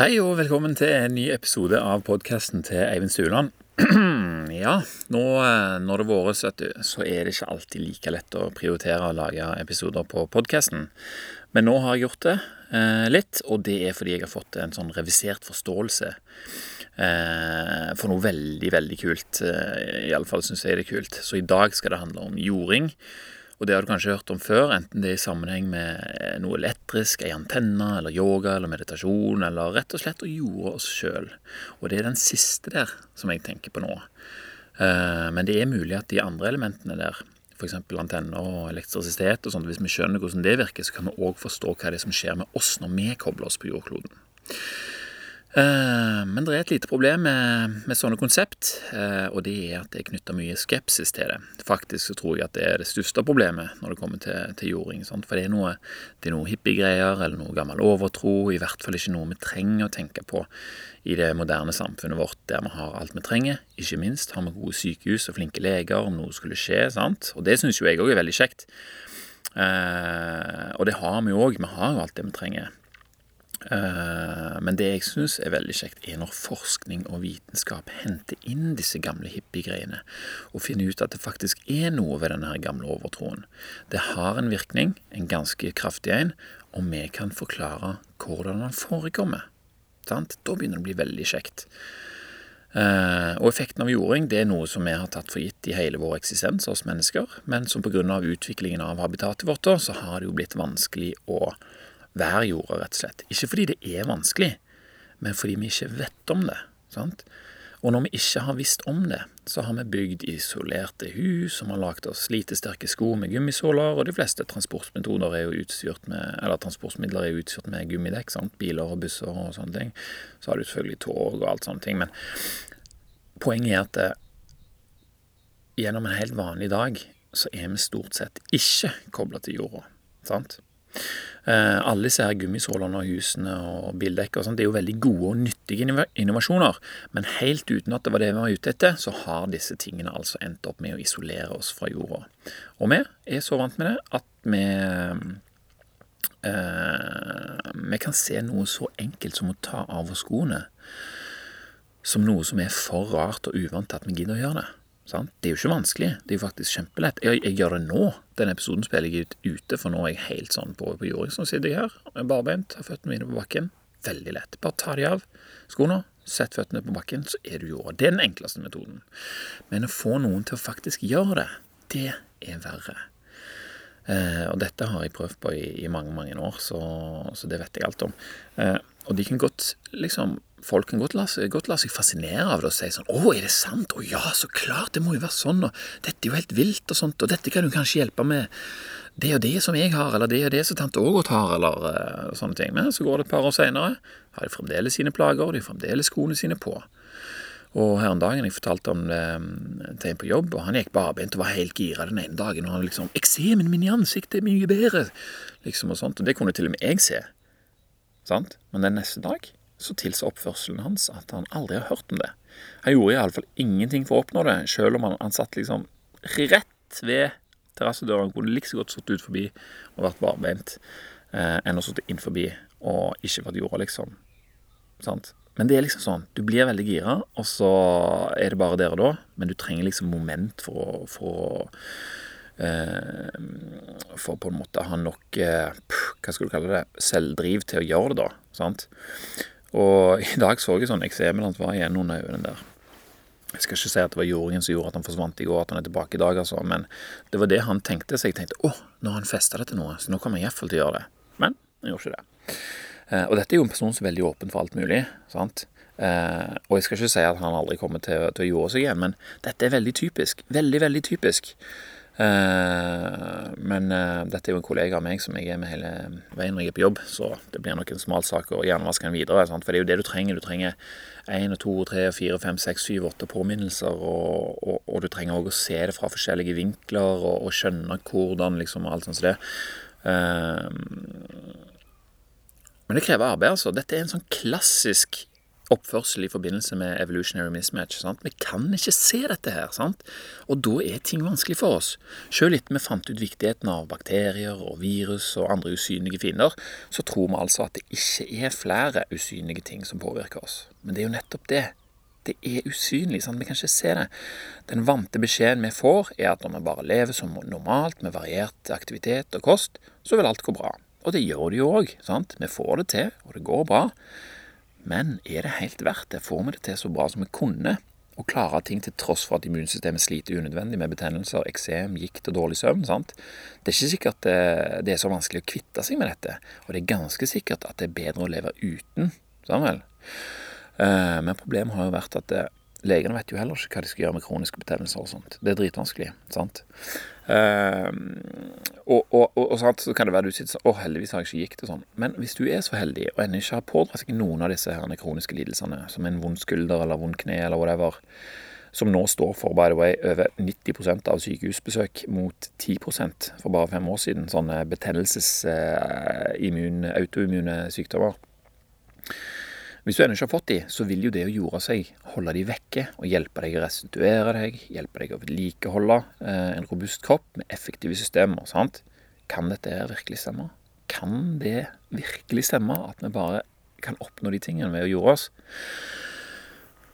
Hei og velkommen til en ny episode av podkasten til Eivind Stuland. ja, nå eh, når det våres, vet du, så er det ikke alltid like lett å prioritere å lage episoder på podkasten. Men nå har jeg gjort det eh, litt, og det er fordi jeg har fått en sånn revisert forståelse eh, for noe veldig, veldig kult. Eh, Iallfall syns jeg det er kult. Så i dag skal det handle om jording. Og det har du kanskje hørt om før, enten det er i sammenheng med eh, noe elektrisk, ei antenne, eller yoga, eller meditasjon, eller rett og slett å jorde oss sjøl. Og det er den siste der som jeg tenker på nå. Eh, men det er mulig at de andre elementene der, f.eks. antenner og elektrisitet og sånt, hvis vi skjønner hvordan det virker, så kan vi òg forstå hva det er som skjer med oss når vi kobler oss på jordkloden. Eh, men det er et lite problem med, med sånne konsept, eh, og det er at det er knytta mye skepsis til det. Faktisk så tror jeg at det er det største problemet når det kommer til, til jording. Sant? For det er noe, det noe hippiegreier eller noe gammel overtro, i hvert fall ikke noe vi trenger å tenke på i det moderne samfunnet vårt der vi har alt vi trenger. Ikke minst har vi gode sykehus og flinke leger om noe skulle skje. sant? Og det syns jo jeg òg er veldig kjekt. Eh, og det har vi jo òg. Vi har jo alt det vi trenger. Eh, men det jeg syns er veldig kjekt, er når forskning og vitenskap henter inn disse gamle hippiegreiene, og finner ut at det faktisk er noe ved denne gamle overtroen. Det har en virkning, en ganske kraftig en, og vi kan forklare hvordan den forekommer. Sant? Da begynner det å bli veldig kjekt. Uh, og effekten av jording det er noe som vi har tatt for gitt i hele vår eksistens oss mennesker, men som pga. utviklingen av habitatet vårt så har det jo blitt vanskelig å hver jorda, rett og slett. Ikke fordi det er vanskelig, men fordi vi ikke vet om det. sant? Og når vi ikke har visst om det, så har vi bygd isolerte hus som har lagd oss slitesterke sko med gummisåler, og de fleste transportmetoder er jo utstyrt med, eller transportmidler er utstyrt med gummidekk. sant? Biler og busser og sånne ting. Så har du selvfølgelig tog og alt sånne ting. Men poenget er at det, gjennom en helt vanlig dag så er vi stort sett ikke kobla til jorda. sant? Eh, alle disse her gummisålene og husene og bildekk og sånt, det er jo veldig gode og nyttige innovasjoner, men helt uten at det var det vi var ute etter, så har disse tingene altså endt opp med å isolere oss fra jorda. Og vi er så vant med det at vi eh, Vi kan se noe så enkelt som å ta av oss skoene som noe som er for rart og uvant til at vi gidder å gjøre det. Sant? Det er jo ikke vanskelig. Det er jo faktisk kjempelett. Jeg, jeg gjør det nå. Denne episoden spiller jeg ut ute, for nå er jeg helt sånn på, på jording. Så sitter jeg her, barbeint, har føttene mine på bakken. Veldig lett. Bare ta de av skoene, sett føttene på bakken, så er du jorda. Det er den enkleste metoden. Men å få noen til å faktisk gjøre det, det er verre. Eh, og dette har jeg prøvd på i, i mange, mange år, så, så, det vet jeg alt om. Eh, og de kan godt liksom folk kan godt la, seg, godt la, seg, fascinere av det og si sånn 'Å, er det sant? Å ja, så klart, det må jo være sånn', og 'Dette er jo helt vilt', og sånt, og 'Dette kan du kanskje hjelpe med', 'Det og det som jeg har', eller 'Det og det som tante Ågot har', eller uh, sånne ting. Men så går det et par år seinere, har de fremdeles sine plager, og de har fremdeles skoene sine på. Og her en dagen jeg fortalte om det mm, til en på jobb, og han gikk barbeint og var helt gira den ene dagen. Og han liksom 'Eksemen min i ansiktet er mye bedre', liksom og sånt. Og det kunne til og med jeg se. Sant? Men den neste dag så tilsa oppførselen hans at han aldri har hørt om det. Han gjorde iallfall ingenting for å oppnå det, selv om han, han satt liksom rett ved terrassedøra. Han kunne like så godt stått ut forbi og vært barbeint eh, enn å sitte inn forbi og ikke vært jorda, liksom. Sant? Men det er liksom sånn, du blir veldig gira, og så er det bare der og da, men du trenger liksom moment for å, for eh, For på en måte ha nok eh, Hva skal du kalle det? Selvdriv til å gjøre det, da. sant? Og i dag så jeg sånn eksemen hans var igjen under øynene der. Jeg skal ikke si at det var jordingen som gjorde at han forsvant i går, at han er tilbake i dag, altså, men det var det han tenkte. Så jeg tenkte å, nå har han festa det til noe, så nå kommer jeg iallfall til å gjøre det. Men han gjorde ikke det. Eh, og dette er jo en person som er veldig åpen for alt mulig. sant? Eh, og jeg skal ikke si at han aldri kommer til, til å gjøre seg igjen, men dette er veldig typisk. Veldig, veldig typisk. Eh, men uh, dette er jo en kollega av meg som jeg er med hele veien når jeg er på jobb, så det blir nok en smal sak å hjernevaske den videre. Sant? For det er jo det du trenger. Du trenger én og to, tre, fire, fem, seks, syv, åtte påminnelser. Og, og, og, du trenger òg å se det fra forskjellige vinkler og, og skjønne hvordan, liksom, og alt sånt som det. Uh, men det krever arbeid, altså. Dette er en sånn klassisk oppførsel i forbindelse med evolutionary mismatch. Sant? Vi kan ikke se dette her, sant? og da er ting vanskelig for oss. Selv etter vi fant ut viktigheten av bakterier og virus og andre usynlige fiender, så tror vi altså at det ikke er flere usynlige ting som påvirker oss. Men det er jo nettopp det. Det er usynlig. sant? Vi kan ikke se det. Den vante beskjeden vi får, er at når vi bare lever som normalt, med variert aktivitet og kost, så vil alt gå bra. Og det gjør det jo òg. Vi får det til, og det går bra. Men er det helt verdt det? Får vi det til så bra som vi kunne? Å klare ting til tross for at immunsystemet sliter unødvendig med betennelser, eksem, gikt og dårlig søvn. sant? Det er ikke sikkert det, det er så vanskelig å kvitte seg med dette. Og det er ganske sikkert at det er bedre å leve uten. Samuel. Eh, men problemet har jo vært at det, legene vet jo heller ikke hva de skal gjøre med kroniske betennelser og sånt. Det er dritvanskelig. sant? Uh, og, og, og, og så kan det være du sitter sånn Å, heldigvis har jeg ikke gikt og sånn. Men hvis du er så heldig og ennå ikke har pådratt seg noen av disse her kroniske lidelsene, som en vond skulder eller vond kne eller whatever, som nå står for by the way, over 90% av sykehusbesøk mot 10% for bare fem år siden, sånne betennelses-, uh, autoimmune sykdommer hvis du ennå ikke har fått de, så vil jo det å jorde seg holde de vekke og hjelpe deg å restituere deg, hjelpe deg å vedlikeholde eh, en robust kropp med effektive systemer. sant? Kan dette virkelig stemme? Kan det virkelig stemme at vi bare kan oppnå de tingene ved å jorde oss?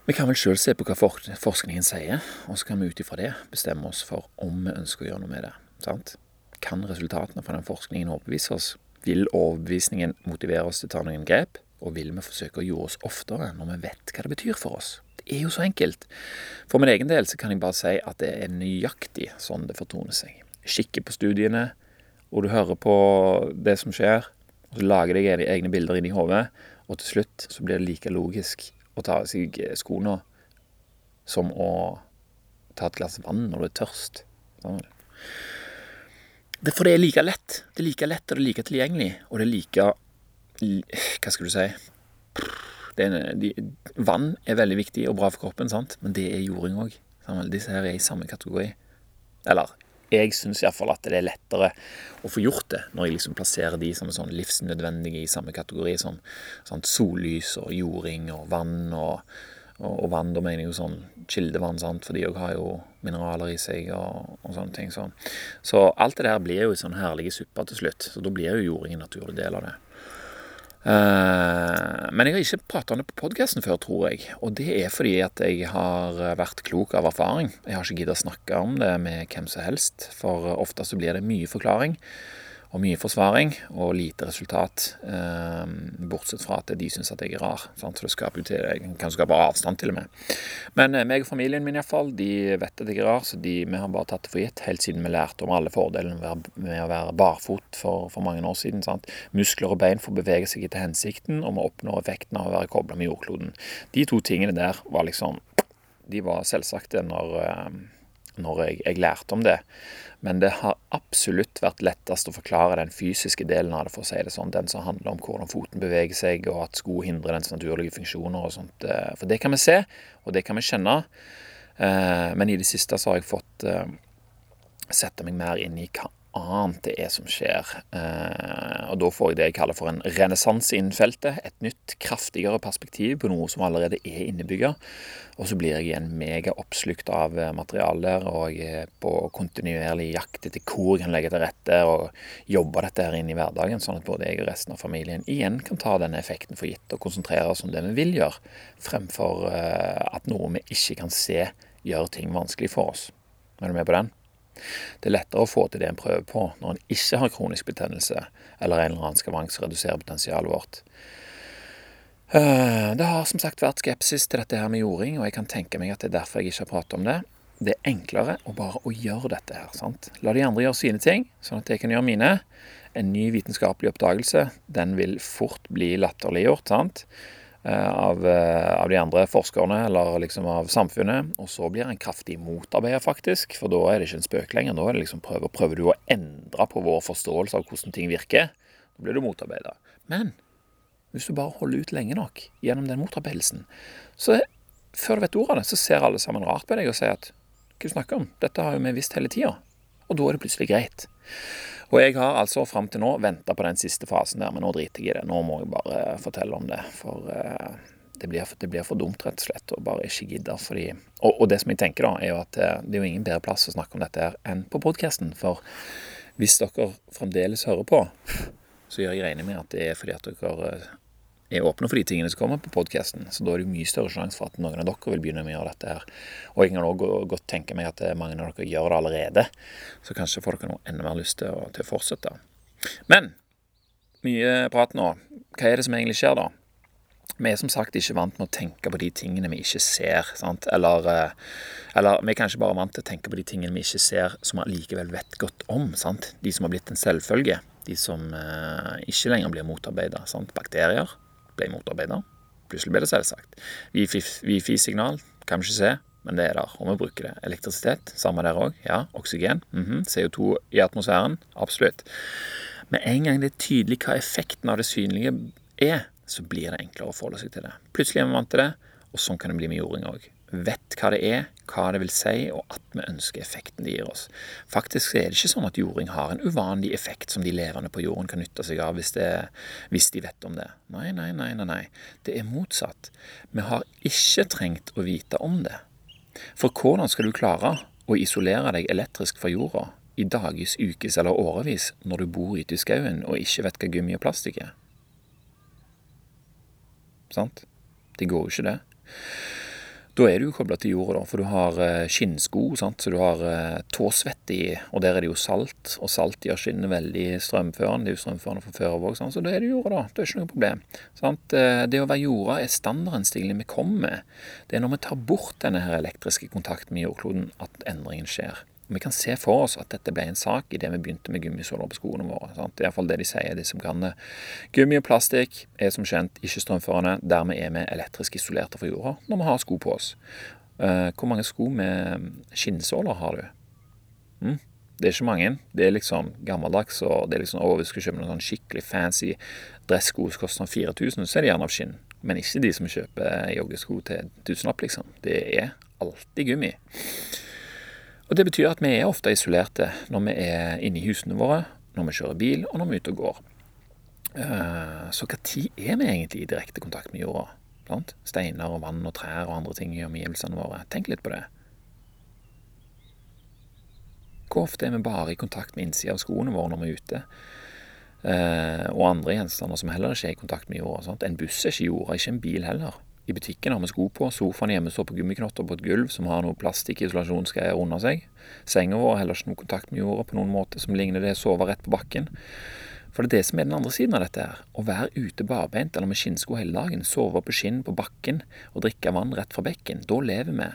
Vi kan vel sjøl se på hva forskningen sier, og så kan vi ut ifra det bestemme oss for om vi ønsker å gjøre noe med det. sant? Kan resultatene fra den forskningen overbevise oss? Vil overbevisningen motivere oss til å ta noen grep? Og vil vi forsøke å gjøre oss oftere når vi vet hva det betyr for oss? Det er jo så enkelt. For min egen del så kan jeg bare si at det er nøyaktig sånn det fortoner seg. Kikker på studiene, og du hører på det som skjer, og så lager deg egne bilder inni hodet, og til slutt så blir det like logisk å ta av seg skoene som å ta et glass vann når du er tørst. Sånn. Det, for det er like lett. Det er like lett, og det er like tilgjengelig, og det er like hva skal du si er, de, Vann er veldig viktig og bra for kroppen, sant? men det er jording òg. Disse her er i samme kategori. Eller jeg syns iallfall at det er lettere å få gjort det når jeg liksom plasserer de som er sånn livsnødvendige i samme kategori som sånn sollys og jording og vann og, og, og vann. Da mener jeg jo sånn kildevann, sant? for de òg har jo mineraler i seg og, og sånne ting. Så. så alt det der blir jo sånn herlige supper til slutt. Så da blir jo jording en naturlig del av det. Eh, men jeg har ikke prata om det på podkasten før, tror jeg. Og det er fordi at jeg har vært klok av erfaring. Jeg har ikke giddet å snakke om det med hvem som helst, for ofte så blir det mye forklaring og mye forsvaring og lite resultat. Eh, bortsett fra at de syns at jeg er rar. Sant? Så det skaper til, jeg kan skape avstand, til og med. Men eh, meg og familien min iallfall, de vet at jeg er rar, så de, vi har bare tatt det for gitt helt siden vi lærte om alle fordelene med å være barfot for, for mange år siden. Sant? Muskler og bein får bevege seg etter hensikten, og vi oppnår effekten av å være kobla med jordkloden. De to tingene der var liksom De var selvsagte når, eh, når jeg, jeg lærte om det. Men det har absolutt vært lettest å forklare den fysiske delen av det, for å si det sånn. Den som handler om hvordan foten beveger seg, og at sko hindrer dens naturlige funksjoner og sånt. Eh, for det kan vi se, og det kan vi kjenne. Eh, men i det siste så har jeg fått eh, sette meg mer inn i hva annet det er som skjer. Eh, og da får jeg det jeg kaller for en renessanse innen feltet. Et nytt, kraftigere perspektiv på noe som allerede er innebygga. Og så blir jeg igjen megaoppslukt av materialer og jeg er på kontinuerlig jakt etter hvor jeg kan legge til rette og jobbe dette her inn i hverdagen, sånn at både jeg og resten av familien igjen kan ta denne effekten for gitt og konsentrere oss om det vi vil gjøre, fremfor eh, at noe vi ikke kan se, gjør ting vanskelig for oss. Er du med på den? Det er lettere å få til det en prøver på når en ikke har kronisk betennelse eller en eller annen skavank som reduserer potensialet vårt. Eh, det har som sagt vært skepsis til dette her med jording, og jeg kan tenke meg at det er derfor jeg ikke har pratet om det. Det er enklere å bare å gjøre dette her. sant? La de andre gjøre sine ting, sånn at jeg kan gjøre mine. En ny vitenskapelig oppdagelse, den vil fort bli latterliggjort. sant? Eh, av, eh, av, de andre forskerne eller liksom av samfunnet. Og så blir en kraftig motarbeider, faktisk. For da er det ikke en spøk lenger. Da er det liksom prøver, prøver du å endre på vår forståelse av hvordan ting virker. Da blir du motarbeida. Men hvis du bare holder ut lenge nok gjennom den motarbeidelsen, så før du vet det, så ser alle sammen rart på deg og sier at hva du snakker om? Dette har jo vi visst hele tida. Og da er det plutselig greit. Og jeg har altså fram til nå venta på den siste fasen der, men nå driter jeg i det. Nå må jeg bare fortelle om det. For uh, det blir, det blir, for dumt, rett og slett, å bare ikke gidde. Fordi, og, og, det som jeg tenker, da, er jo at eh, det er jo ingen bedre plass å snakke om dette her enn på podkasten. For hvis dere fremdeles hører på, så gjør jeg regner med at det er fordi at dere eh, er åpne for de tingene som kommer på podkasten. Så da er det mye større sjanse for at noen av dere vil begynne med å gjøre dette her. Og jeg kan òg godt tenke meg at mange av dere gjør det allerede. Så kanskje får dere noe enda mer lyst til å, til å fortsette. Men mye prat nå. Hva er det som egentlig skjer, da? Vi er som sagt ikke vant med å tenke på de tingene vi ikke ser. Eller, eh, eller vi er kanskje bare vant til å tenke på de tingene vi ikke ser, som vi likevel vet godt om. sant? De som har blitt en selvfølge. De som eh, ikke lenger blir motarbeida. Bakterier ble motarbeida. Plutselig ble det selvsagt. Wifi-signal kan vi ikke se, men det er der, og vi bruker det. Elektrisitet, samme der òg. Ja, oksygen. Mm -hmm. CO2 i atmosfæren. Absolutt. Med en gang det er tydelig hva effekten av det synlige er, så blir det enklere å forholde seg til det. Plutselig er vi vant til det, og sånn kan det bli med jording òg vet hva det er, hva det vil si, og at vi ønsker effekten det gir oss. Faktisk er det ikke sånn at jording har en uvanlig effekt som de levende på jorden kan nytte seg av hvis, det, hvis de vet om det. Nei, nei, nei, nei, nei. Det er motsatt. Vi har ikke trengt å vite om det. For hvordan skal du klare å isolere deg elektrisk fra jorda i dages, ukes eller årevis når du bor ute i skauen og ikke vet hva gummi og plastikk er? Sant? Det går jo ikke, det. Da er du jo kobla til jorda, da, for du har eh, skinnsko, sant? så du har tåsvette tåsvett i, og der er det jo salt, og salt gjør skinnet veldig strømførende. Det er jo strømførende for førervåg, så da er det jorda, da. Det er ikke noe problem. Sant? Eh, det å være jorda er standarden vi kommer med. Det er når vi tar bort denne her elektriske kontakten med jordkloden at endringen skjer. Vi kan se for oss at dette ble en sak idet vi begynte med gummisåler på skoene våre. Sant? Iallfall det de sier, de som kan det. Gummi og plastikk er som kjent ikke strømførende. Dermed er vi elektrisk isolerte fra jorda når vi har sko på oss. Uh, hvor mange sko med skinnsåler har du? Mm? Det er ikke mange. Det er liksom gammeldags. og det er liksom, å, vi skal kjøpe noen sånn skikkelig fancy dressko som koster 4000, sånn så er det gjerne av skinn. Men ikke de som kjøper joggesko til tusenlapp, liksom. Det er alltid gummi. Og Det betyr at vi er ofte isolerte når vi er inne i husene våre, når vi kjører bil, og når vi er ute og går. Så så når er vi egentlig i direkte kontakt med jorda? Blant Steiner og vann og trær og andre ting i omgivelsene våre. Tenk litt på det. Hvor ofte er vi bare i kontakt med innsida av skoene våre når vi er ute? Eh, og andre gjenstander som heller ikke er i kontakt med jorda. Sant? En buss er ikke jorda, ikke en bil heller. I butikken har vi sko på. Sofaen hjemme står på gummiknotter på et gulv som har noe plastikkisolasjonsgreier under seg. Senga vår har heller ikke noe kontakt med jorda på noen måte som ligner det å sove rett på bakken. For det er det som er den andre siden av dette her. Å være ute barbeint eller med skinnsko hele dagen, sove på skinn på bakken og drikke vann rett fra bekken. Da lever vi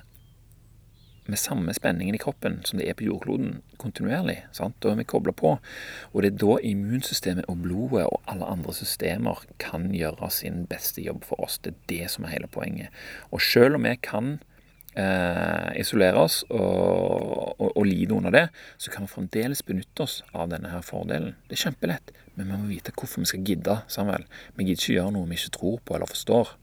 med samme spenningen i kroppen som det er på jordkloden, kontinuerlig. Sant? Da er vi kobla på. Og det er da immunsystemet og blodet og alle andre systemer kan gjøre sin beste jobb for oss. Det er det som er hele poenget. Og selv om vi kan eh, isolere oss og, og, og, lide under det, så kan vi fremdeles benytte oss av denne her fordelen. Det er kjempelett, men vi må vite hvorfor vi skal gidde, Samuel. Vi gidder ikke gjøre noe vi ikke tror på eller forstår.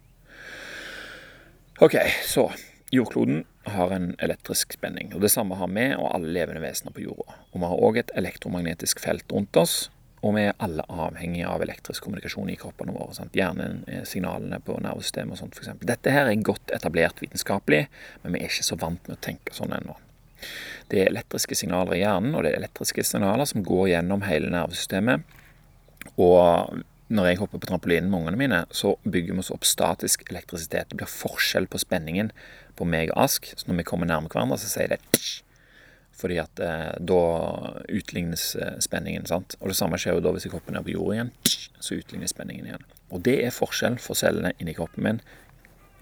OK, så Jordkloden har en elektrisk spenning. og Det samme har vi og alle levende vesener på jorda. Og Vi har òg et elektromagnetisk felt rundt oss, og vi er alle avhengige av elektrisk kommunikasjon i kroppene våre. Sant? Hjernen, signalene på nervesystemet og sånt f.eks. Dette her er godt etablert vitenskapelig, men vi er ikke så vant med å tenke sånn ennå. Det er elektriske signaler i hjernen, og det er elektriske signaler som går gjennom hele nervesystemet. Og når jeg hopper på trampolinen med ungene mine, så bygger vi oss opp statisk elektrisitet. Det blir forskjell på spenningen på meg og Ask. Så når vi kommer nærme hverandre, så sier det tsch, fordi at eh, da utlignes eh, spenningen. sant? Og det samme skjer jo da hvis jeg hopper ned på jorda igjen. Tsch, så utlignes spenningen igjen. Og det er forskjell for cellene inni kroppen min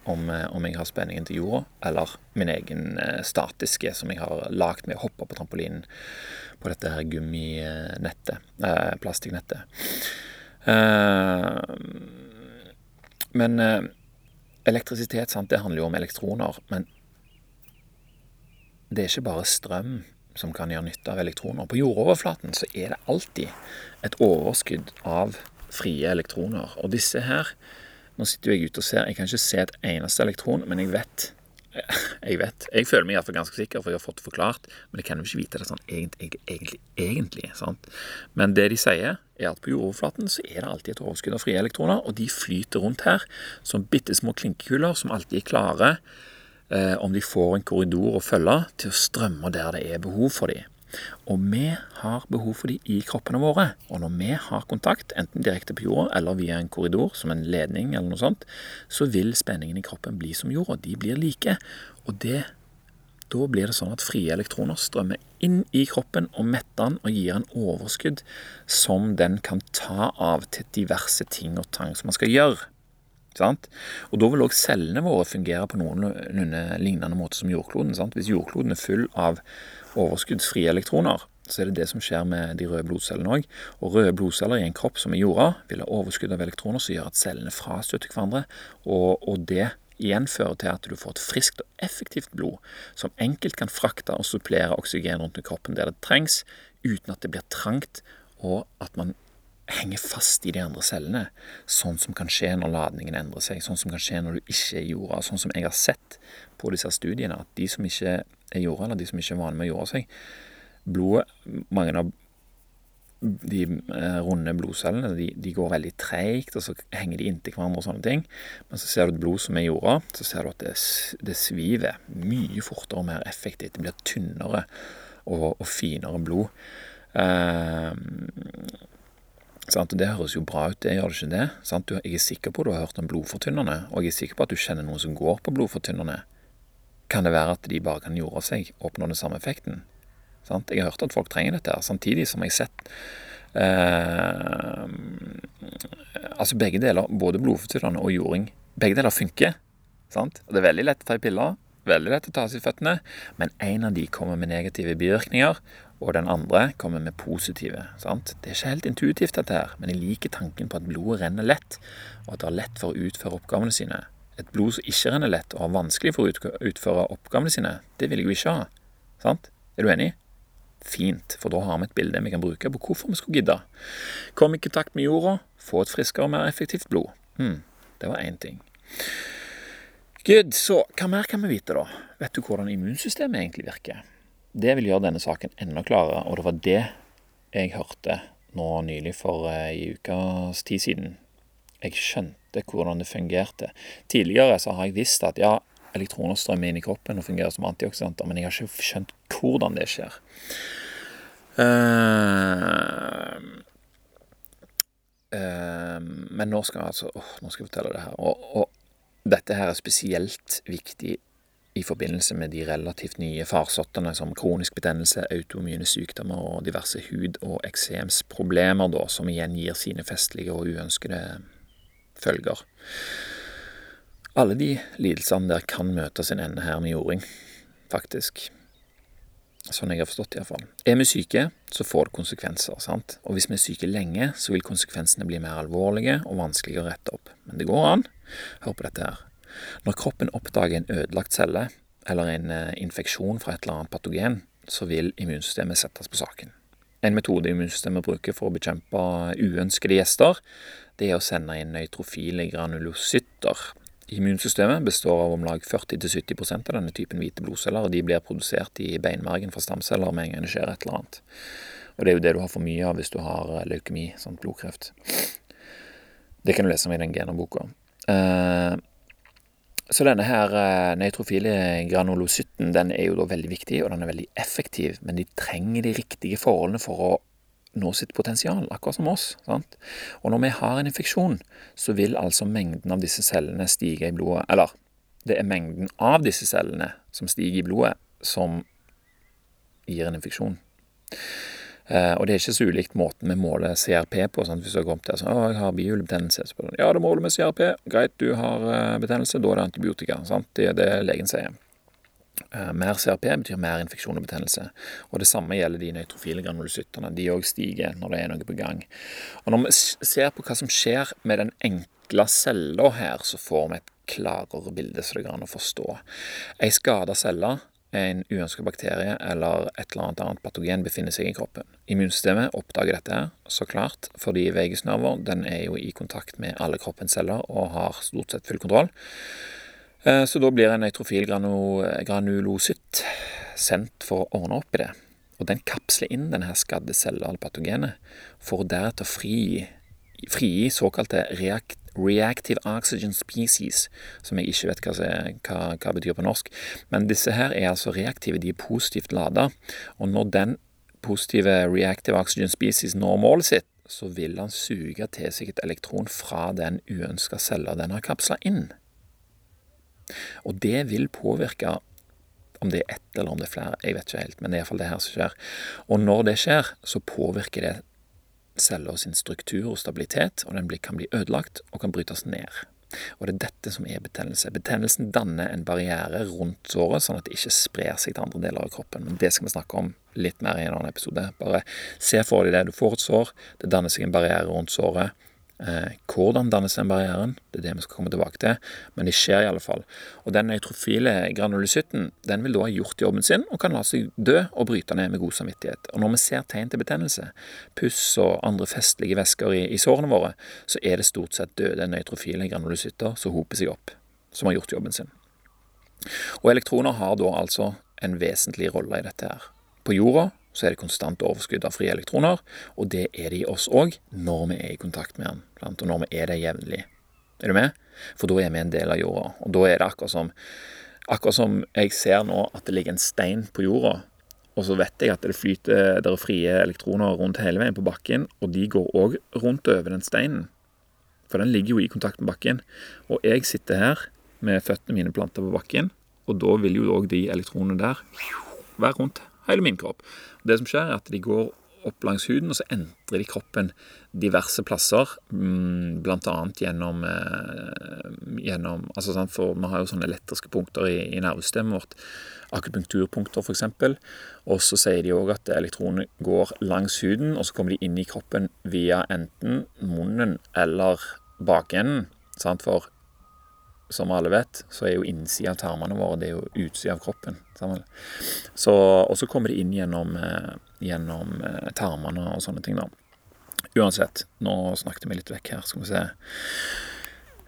om, eh, om, jeg har spenningen til jorda, eller min egen eh, statiske som jeg har lagd med å hoppe på trampolinen på dette her gumminettet, eh, plastikknettet. Eh, men eh, elektrisitet, sant, det handler jo om elektroner. Men det er ikke bare strøm som kan gjøre nytte av elektroner. På jordoverflaten så er det alltid et overskudd av frie elektroner. Og disse her Nå sitter jo jeg ute og ser, jeg kan ikke se et eneste elektron, men jeg vet Jeg vet. Jeg føler meg iallfall ganske sikker, for jeg har fått det forklart. Men jeg kan jo ikke vite det sånn egentlig, egentlig, egentlig sant? Men det de sier, er at på jordoverflaten så er det alltid et overskudd av frie elektroner, og de flyter rundt her som bitte små klinkekuler som alltid er klare, eh, om de får en korridor å følge, til å strømme der det er behov for dem. Og vi har behov for de i kroppene våre. Og når vi har kontakt, enten direkte på jorda eller via en korridor, som en ledning eller noe sånt, så vil spenningen i kroppen bli som jorda. De blir like. Og det, da blir det sånn at frie elektroner strømmer inn i kroppen og metter den og gir en overskudd som den kan ta av til diverse ting og tang som man skal gjøre. Sant? Og Da vil òg cellene våre fungere på noenlunde lignende måte som jordkloden. Sant? Hvis jordkloden er full av overskuddsfrie elektroner, så er det det som skjer med de røde blodcellene òg. Og røde blodceller i en kropp som er jorda, vil ha overskudd av elektroner som gjør at cellene frastøter hverandre. Og, og det igjen fører til at du får et friskt og effektivt blod som enkelt kan frakte og supplere oksygen rundt i kroppen der det trengs, uten at det blir trangt, og at man henger fast i de andre cellene. Sånn som kan skje når ladningen endrer seg, sånn som kan skje når du ikke er i jorda. Sånn som jeg har sett på disse studiene, at de som ikke er jorda, eller de som ikke er vane med å jorde seg, blodet Mange av de eh, runde blodcellene de, de går veldig treigt, og så henger de inntil hverandre og sånne ting. Men så ser du et blod som er i jorda, så ser du at det, det sviver mye fortere og mer effektivt. Det blir tynnere og, og finere blod. Eh, Sant? Det høres jo bra ut, det gjør det ikke det? Sant? Jeg er sikker på at du har hørt om blodfortynnerne, og jeg er sikker på at du kjenner noen som går på blodfortynnerne. Kan det være at de bare kan jorde seg oppnå den samme effekten? Sant? Jeg har hørt at folk trenger dette, her, samtidig som jeg har sett eh, Altså begge deler, både blodfortynnerne og jording, begge deler funker. Sant? Og Det er veldig lett å ta i piller, veldig lett å ta seg i føttene, men en av de kommer med negative bivirkninger, og den andre kommer med positive. Sant? Det er ikke helt intuitivt, dette her, men jeg liker tanken på at blodet renner lett, og at det er lett for å utføre oppgavene sine. Et blod som ikke renner lett og har vanskelig for å utføre oppgavene sine, det vil jeg jo ikke ha. Sant? Er du enig? Fint, for da har vi et bilde vi kan bruke på hvorfor vi skulle gidde. Kom i kontakt med jorda, få et friskere og mer effektivt blod. Hmm, det var én ting. Good, så hva mer kan vi vite, da? Vet du hvordan immunsystemet egentlig virker? Det vil gjøre denne saken enda klarere, og det var det jeg hørte nå nylig for ei eh, ukes tid siden. Jeg skjønte hvordan det fungerte. Tidligere så har jeg visst at ja, elektroner strømmer inn i kroppen og fungerer som antioksidanter, men jeg har ikke skjønt hvordan det skjer. Uh, uh, men nå skal jeg altså oh, Nå skal jeg fortelle det her. Og, og dette her er spesielt viktig i forbindelse med de relativt nye farsottene som kronisk betennelse, autoimmune sykdommer og diverse hud- og eksemsproblemer, da, som igjen gir sine festlige og uønskede følger. Alle de lidelsene der kan møte sin ende her med jording, faktisk. Sånn jeg har forstått det, iallfall. Er vi syke, så får det konsekvenser. sant? Og hvis vi er syke lenge, så vil konsekvensene bli mer alvorlige og vanskelige å rette opp. Men det går an. Hør på dette her. Når kroppen oppdager en ødelagt celle eller en eh, infeksjon fra et eller annet patogen, så vil immunsystemet settes på saken. En metode immunsystemet bruker for å bekjempe uønskede gjester, det er å sende inn nøytrofile granulocytter. Immunsystemet består av om lag 40-70% av denne typen hvite blodceller, og de blir produsert i beinmargen fra stamceller med en gang det skjer et eller annet. Og Det er jo det du har for mye av hvis du har eh, leukemi, sånn blodkreft. Det kan du lese om i den genoboka. Eh, så denne her eh, nøytrofile granulocytten den er jo da veldig viktig, og den er veldig effektiv, men de trenger de riktige forholdene for å nå sitt potensial, akkurat som oss. sant? Og når vi har en infeksjon, så vil altså mengden av disse cellene stige i blodet Eller det er mengden av disse cellene som stiger i blodet, som gir en infeksjon. Eh, og det er ikke så ulikt måten vi måler CRP på. Sant? Hvis du har kommet til sånn, å, jeg har bihulebetennelse, ja, da måler vi CRP. Greit, du har uh, betennelse, da er det antibiotika. Sant? Det er det legen sier. Uh, mer CRP betyr mer infeksjon og betennelse. Og det samme gjelder de nøytrofile granulocyttene. De òg stiger når det er noe på gang. Og når vi ser på hva som skjer med den enkle cella her, så får vi et klarere bilde så det går an å forstå. Ei skada celle en uønsket bakterie eller et eller annet annet patogen befinner seg i kroppen. Immunsystemet oppdager dette, så klart, fordi vegusnerver den er jo i kontakt med alle kroppens celler og har stort sett full kontroll. Eh, så da blir en nøytrofil granulocytt sendt for å ordne opp i det. Og den kapsler inn denne skadde cella eller patogenet, for deretter å frigi, frigi såkalte reakt, reactive oxygen species, som jeg ikke vet hva, hva, hva betyr på norsk. Men disse her er altså reaktive, de er positivt lada. Og når den positive reactive oxygen species når målet sitt, så vil han suge til seg et elektron fra den uønska cella den har kapsla inn. Og det vil påvirke om det er ett eller om det er flere, jeg vet ikke helt, men det er iallfall det her som skjer. Og når det skjer, så påvirker det cella sin struktur og stabilitet, og den kan bli ødelagt og kan brytes ned. Og det er dette som er betennelse. Betennelsen danner en barriere rundt såret, sånn at det ikke sprer seg til andre deler av kroppen. Men det skal vi snakke om litt mer i en annen episode. Bare se for deg det. Du får et sår, det danner seg en barriere rundt såret. Eh, hvordan dannes den barrieren? Det er det vi skal komme tilbake til. Men det skjer i alle fall. Og den nøytrofile granulocytten den vil da ha gjort jobben sin og kan la seg dø og bryte ned med god samvittighet. Og når vi ser tegn til betennelse, puss og andre festlige væsker i, i, sårene våre, så er det stort sett døde nøytrofile granulocytter som hoper seg opp, som har gjort jobben sin. Og elektroner har da altså en vesentlig rolle i dette her. På jorda så er det konstant overskudd av frie elektroner, og det er det i oss òg når vi er i kontakt med den, og når vi er det jevnlig. Er du med? For da er vi en del av jorda. Og da er det akkurat som, akkurat som jeg ser nå at det ligger en stein på jorda, og så vet jeg at det flyter der er frie elektroner rundt hele veien på bakken, og de går òg rundt over den steinen. For den ligger jo i kontakt med bakken. Og jeg sitter her med føttene mine planta på bakken, og da vil jo òg de elektronene der være rundt hele min kropp. Det som skjer, er at de går opp langs huden, og så entrer de kroppen diverse plasser, Blant bl.a. gjennom, eh, gjennom altså sant, For vi har jo sånne elektriske punkter i, i nervesystemet vårt. Akupunkturpunkter, f.eks. Og så sier de òg at elektronene går langs huden, og så kommer de inn i kroppen via enten munnen eller bakenden. Sant? For som alle vet, så er jo innsida av tarmene våre det er jo utsida av kroppen. Så, og så kommer det inn gjennom, eh, gjennom eh, tarmene og sånne ting, da. Uansett, nå snakket vi litt vekk her, skal vi se.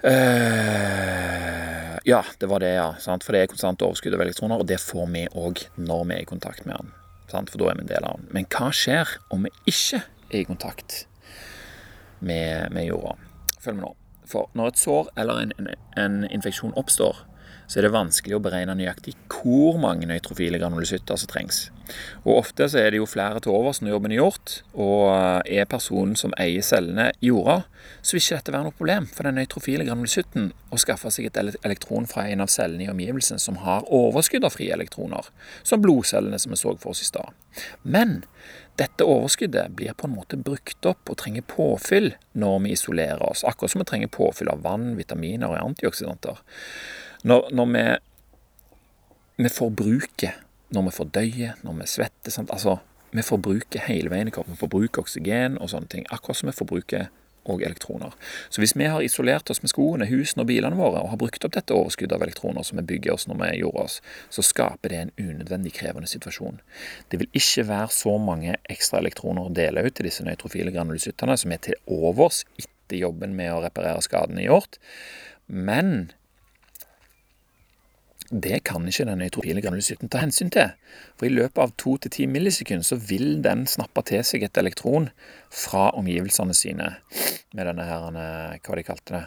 Uh, ja, det var det, ja. Sant? For det er konstant overskudd av elektroner, og det får vi òg når vi er i kontakt med den. Sant? For da er vi en del av den. Men hva skjer om vi ikke er i kontakt med, med jorda? Følg med nå. For når et sår eller en, en, en infeksjon oppstår, så er det vanskelig å beregne nøyaktig hvor mange nøytrofile granulocytter som trengs. Og Ofte så er det jo flere til overs når jobben er gjort, og er personen som eier cellene, jorda, så vil ikke dette være noe problem for den nøytrofile granulocytten å skaffe seg et elektron fra en av cellene i omgivelsen som har overskudd av frie elektroner, som blodcellene som vi så for oss i stad. Men dette overskuddet blir på en måte brukt opp og trenger påfyll når vi isolerer oss, akkurat som vi trenger påfyll av vann, vitaminer og antioksidanter. Når, når vi, vi forbruker, når vi fordøyer, når vi svetter sant? Altså, vi forbruker hele veien i kroppen. Vi forbruker oksygen og sånne ting. Akkurat som vi forbruker og elektroner. Så hvis vi har isolert oss med skoene, husene og bilene våre og har brukt opp dette overskuddet av elektroner som vi bygger oss når vi gjorde oss, så skaper det en unødvendig krevende situasjon. Det vil ikke være så mange ekstra elektroner å dele ut til disse nøytrofile granulocyttene som er til overs etter jobben med å reparere skadene gjort. Men det kan ikke den nøytrofile granulocytten ta hensyn til. For i løpet av 2-10 millisekunder så vil den snappe til seg et elektron fra omgivelsene sine med denne her, hva de kalte det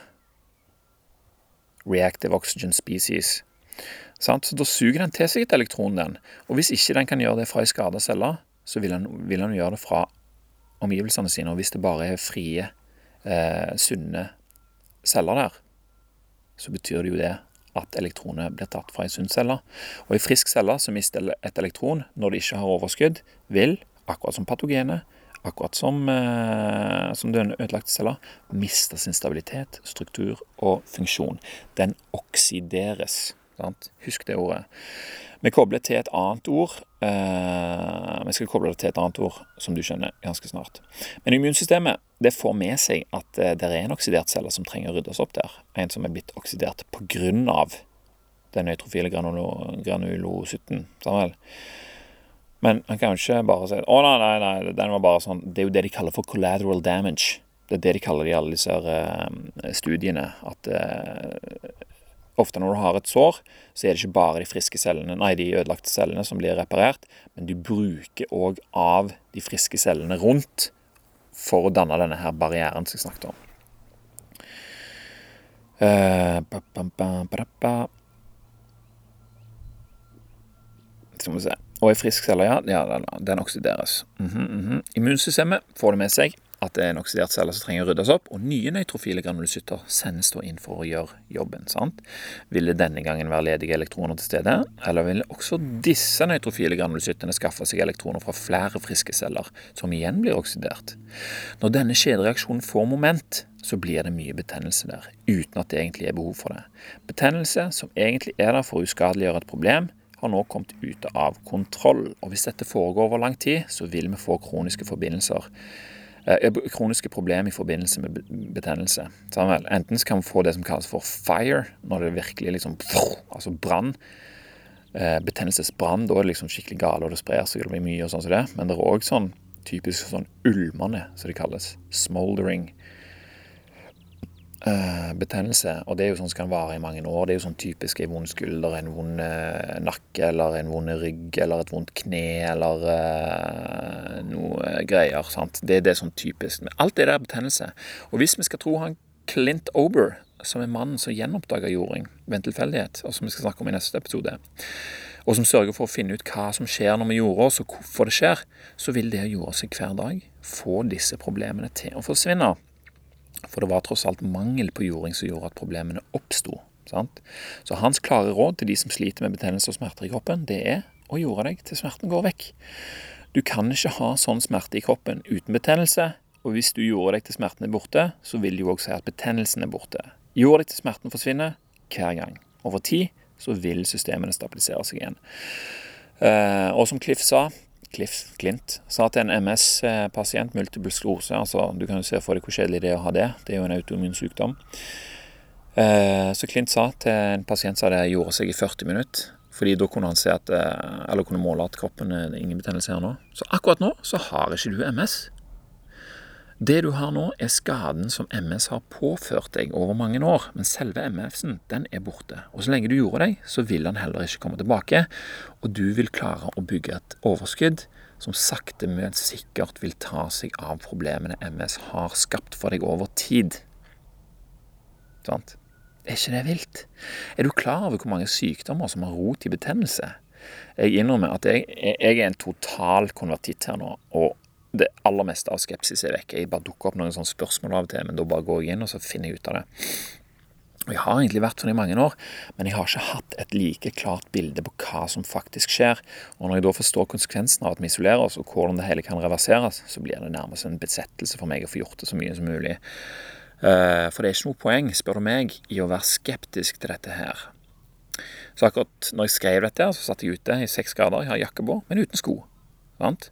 Reactive oxygen species. Så da suger den til seg et elektron, den. Og hvis ikke den kan gjøre det fra ei skada celle, så vil den, vil den, gjøre det fra omgivelsene sine. Og hvis det bare er frie, eh, sunne celler der, så betyr det jo det at elektronet blir tatt fra ei sunn celle. Og ei frisk celle som mister et elektron når det ikke har overskudd, vil, akkurat som patogenet, akkurat som, eh, som den ødelagte cella, miste sin stabilitet, struktur og funksjon. Den oksideres. Sant? Husk det ordet. Vi kobler til et annet ord. Eh, vi skal koble det til et annet ord som du skjønner ganske snart. Men immunsystemet det får med seg at eh, det er en oksidert celle som trenger å ryddes opp der. En som er blitt oksidert pga. den nøytrofile granulocytten. Men han kan jo ikke bare si å nei, nei, nei, den var bare sånn Det er jo det de kaller for collateral damage. Det er det de kaller det i alle disse uh, studiene. At Ofte når du har et sår, så er det ikke bare de friske cellene, nei, de ødelagte cellene som blir reparert, men du bruker òg av de friske cellene rundt for å danne denne her barrieren som jeg snakket om. Ba, Skal vi se. Og i frisk celle, ja den, oksideres. Mm -hmm, mm -hmm. Immunsystemet får det med seg at det er en oksidert celle som trenger å ryddes opp, og nye nøytrofile granulocytter sendes da inn for å gjøre jobben. sant? Vil det denne gangen være ledige elektroner til stede, eller vil også disse nøytrofile granulocyttene skaffe seg elektroner fra flere friske celler, som igjen blir oksidert? Når denne kjedereaksjonen får moment, så blir det mye betennelse der, uten at det egentlig er behov for det. Betennelse som egentlig er der for å uskadeliggjøre et problem, har nå kommet ut av kontroll. Og Hvis dette foregår over lang tid, så vil vi få kroniske forbindelser. Eh, kroniske problemer i forbindelse med betennelse. Enten kan vi få det som kalles for fire, når det virkelig liksom Altså brann. Eh, betennelsesbrann. Da er det liksom skikkelig gale, og det sprer seg, og det blir mye og sånn som det. Men det er òg sånn typisk sånn ulmende, som det kalles. Smoldering betennelse. Og det er jo sånn som kan vare i mange år. Det er jo sånn typisk en vond skulder, en vond uh, nakke eller en vond rygg eller et vondt kne eller uh, noe greier. sant? Det er det sånn typisk. Men alt det der er betennelse. Og hvis vi skal tro han Clint Ober, som er mannen som gjenoppdaga jording ved en tilfeldighet, og som vi skal snakke om i neste episode, og som sørger for å finne ut hva som skjer når vi jorder oss, og hvorfor det skjer, så vil det å jorde seg hver dag få disse problemene til å forsvinne. For det var tross alt mangel på jording som gjorde at problemene oppsto. Så hans klare råd til de som sliter med betennelse og smerter i kroppen, det er å jorde deg til smerten går vekk. Du kan ikke ha sånn smerte i kroppen uten betennelse. Og hvis du gjorde deg til smerten er borte, så vil det jo òg si at betennelsen er borte. Gjorde deg til smerten forsvinner hver gang. Over tid så vil systemene stabilisere seg igjen. Eh, og som Cliff sa, Cliff Clint sa til en MS-pasient, multiple sklose altså Du kan jo se for deg hvor kjedelig det er å ha det. Det er jo en autoimmun sykdom. Eh, så Clint sa til en pasient som det gjorde seg i 40 minutter. Fordi da kunne han se at, eh, eller kunne måle at kroppen er ingen betennelse her nå. Så akkurat nå så har ikke du MS. Det du har nå, er skaden som MS har påført deg over mange år. Men selve MS-en, den er borte. Og så lenge du gjorde deg, så vil den heller ikke komme tilbake. Og du vil klare å bygge et overskudd som sakte, men sikkert vil ta seg av problemene MS har skapt for deg over tid. Sant? Er ikke det vilt? Er du klar over hvor mange sykdommer som har rot i betennelse? Jeg innrømmer at jeg, jeg er en total konvertitt her nå. og det aller meste av skepsis er vekk. Jeg bare dukker opp noen sånne spørsmål av og til, men da bare går jeg inn og så finner jeg ut av det. Og Jeg har egentlig vært sånn i mange år, men jeg har ikke hatt et like klart bilde på hva som faktisk skjer. Og Når jeg da forstår konsekvensen av at vi isolerer oss, og hvordan det hele kan reverseres, så blir det nærmest en besettelse for meg å få gjort det så mye som mulig. Eh, for det er ikke noe poeng, spør du meg, i å være skeptisk til dette her. Så akkurat når jeg skrev dette, så satt jeg ute i seks grader, jeg har jakke på, men uten sko. Sant?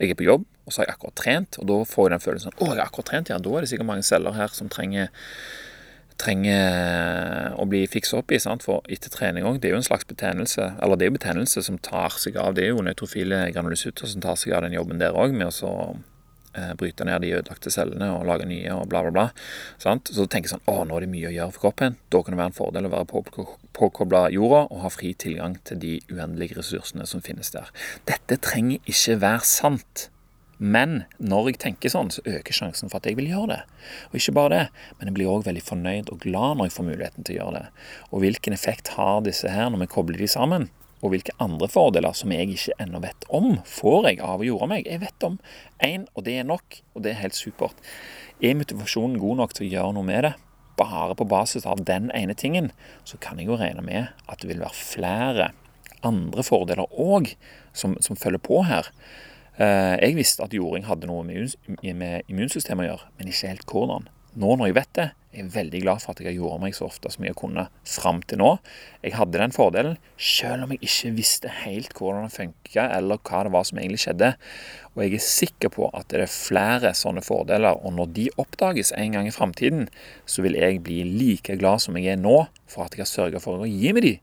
Jeg er på jobb, og så har jeg akkurat trent, og da får jeg den følelsen å, jeg har akkurat trent, ja, da er det sikkert mange celler her som trenger, trenger å bli fiksa opp i. Sant? For etter trening òg, det er jo en slags betennelse, eller det er jo betennelse som tar seg av, det er jo nøytrofile granulocytter som tar seg av den jobben der òg, med å så bryte ned de ødelagte cellene og lage nye og bla, bla, bla. Sant? Så tenker jeg sånn Å, nå er det mye å gjøre for kroppen. Da kan det være en fordel å være påkobla jorda og ha fri tilgang til de uendelige ressursene som finnes der. Dette trenger ikke være sant. Men når jeg tenker sånn, så øker sjansen for at jeg vil gjøre det. Og ikke bare det, men jeg blir òg veldig fornøyd og glad når jeg får muligheten til å gjøre det. Og hvilken effekt har disse her når vi kobler de sammen? Og hvilke andre fordeler som jeg ikke ennå vet om, får jeg av å gjøre meg? Jeg vet om én, og det er nok, og det er helt supert. Er motivasjonen god nok til å gjøre noe med det? Bare på basis av den ene tingen, så kan jeg jo regne med at det vil være flere andre fordeler òg som, som følger på her. Eh, jeg visste at jording hadde noe med immunsystemet å gjøre, men ikke helt hvordan. Nå når jeg vet det, er jeg veldig glad for at jeg har gjort meg så ofte som jeg kunne fram til nå. Jeg hadde den fordelen, selv om jeg ikke visste helt hvordan det funka, eller hva det var som egentlig skjedde. Og jeg er sikker på at det er flere sånne fordeler, og når de oppdages en gang i framtiden, så vil jeg bli like glad som jeg er nå for at jeg har sørga for å gi meg de.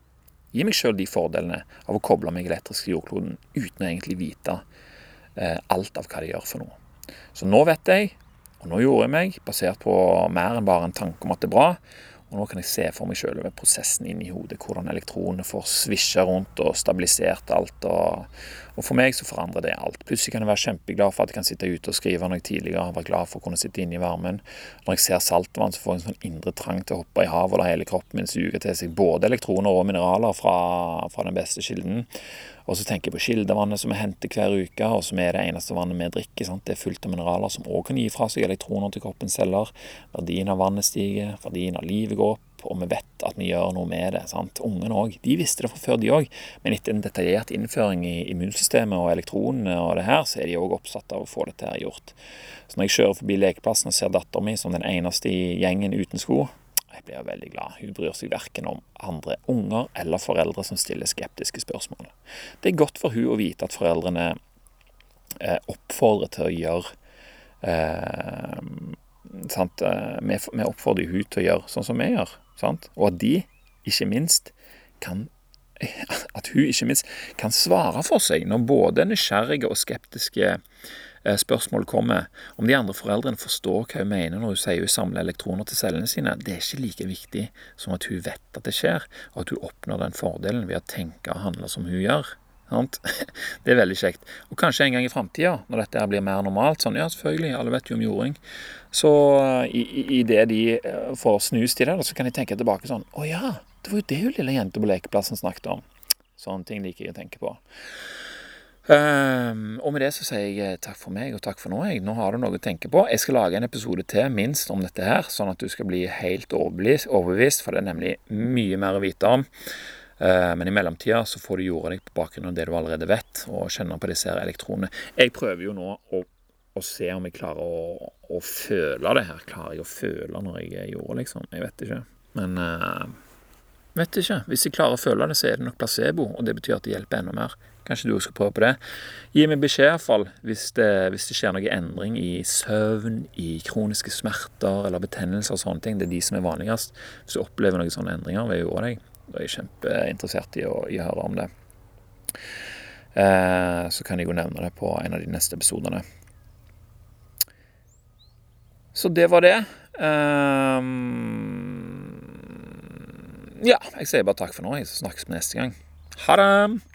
Gi meg sjøl de fordelene av å koble meg elektrisk til jordkloden uten å egentlig vite alt av hva de gjør for noe. Så nå vet jeg, og nå gjorde jeg meg, basert på mer enn bare en tanke om at det er bra. Og nå kan jeg se for meg sjøl over prosessen inni hodet, hvordan elektronene får svisja rundt og stabilisert alt. Og, og, for meg så forandrer det alt. Plutselig kan jeg være kjempeglad for at jeg kan sitte ute og skrive når jeg tidligere har vært glad for å kunne sitte inne i varmen. Når jeg ser saltvann, så får jeg en sånn indre trang til å hoppe i havet og la hele kroppen min suge til seg både elektroner og mineraler fra, fra den beste kilden. Og så tenker jeg på kildevannet som vi henter hver uke, og som er det eneste vannet vi drikker. Sant? Det er fullt av mineraler som òg kan gi fra seg elektroner til kroppens celler. Verdien av vannet stiger, verdien av livet går opp, og vi vet at vi gjør noe med det. sant? Ungene òg. De visste det fra før, de òg. Men etter en detaljert innføring i immunsystemet og elektronene og det her, så er de òg oppsatt av å få dette her gjort. Så når jeg kjører forbi lekeplassen og ser dattera mi som den eneste i gjengen uten sko, jeg blir veldig glad. Hun bryr seg verken om andre unger eller foreldre som stiller skeptiske spørsmål. Det er godt for hun å vite at foreldrene eh, oppfordrer til å gjøre eh, sant? Eh, vi, oppfordrer hun til å gjøre sånn som vi gjør. Sant? Og at de, ikke minst, kan at hun ikke minst kan svare for seg når både nysgjerrige og skeptiske spørsmål kommer. Om de andre foreldrene forstår hva hun mener når hun sier hun samler elektroner til cellene sine, det er ikke like viktig som at hun vet at det skjer, og at hun oppnår den fordelen ved å tenke og handle som hun gjør. Det er veldig kjekt. Og kanskje en gang i framtida, når dette blir mer normalt sånn, Ja, selvfølgelig, alle vet jo om jording. Så eh, i, i, det de eh, får snust i det, så kan de tenke tilbake sånn Å ja, det var jo det hun lille jenta på lekeplassen snakket om. Sånne ting liker jeg å tenke på. Um, og med det så sier jeg eh, takk for meg og takk for nå. Jeg. Nå har du noe å tenke på. Jeg skal lage en episode til, minst, om dette her, sånn at du skal bli helt overbevist, for det er nemlig mye mer å vite om. Uh, men i mellomtida så får du jorda deg på bakgrunn av det du allerede vet, og kjenner på disse elektronene. Jeg prøver jo nå å, å se om jeg klarer å, å, føle det her. Klarer jeg å føle når jeg gjorde, liksom? Jeg vet ikke. Men uh, vet ikke. Hvis jeg klarer å føle det, så er det nok placebo, og det betyr at det hjelper enda mer. Kanskje du også skal prøve på det. Gi meg beskjed iallfall hvis, det, hvis det skjer noe endring i søvn, i kroniske smerter eller betennelser og sånne ting. Det er de som er vanligst. Hvis du opplever noen sånne endringer ved jeg gjøre deg, da er jeg kjempeinteressert i å, i å høre om det. Eh, så kan jeg jo nevne det på en av de neste episodene. Så det var det. Um, ja, jeg sier bare takk for nå, Jeg snakkes vi neste gang. Ha det!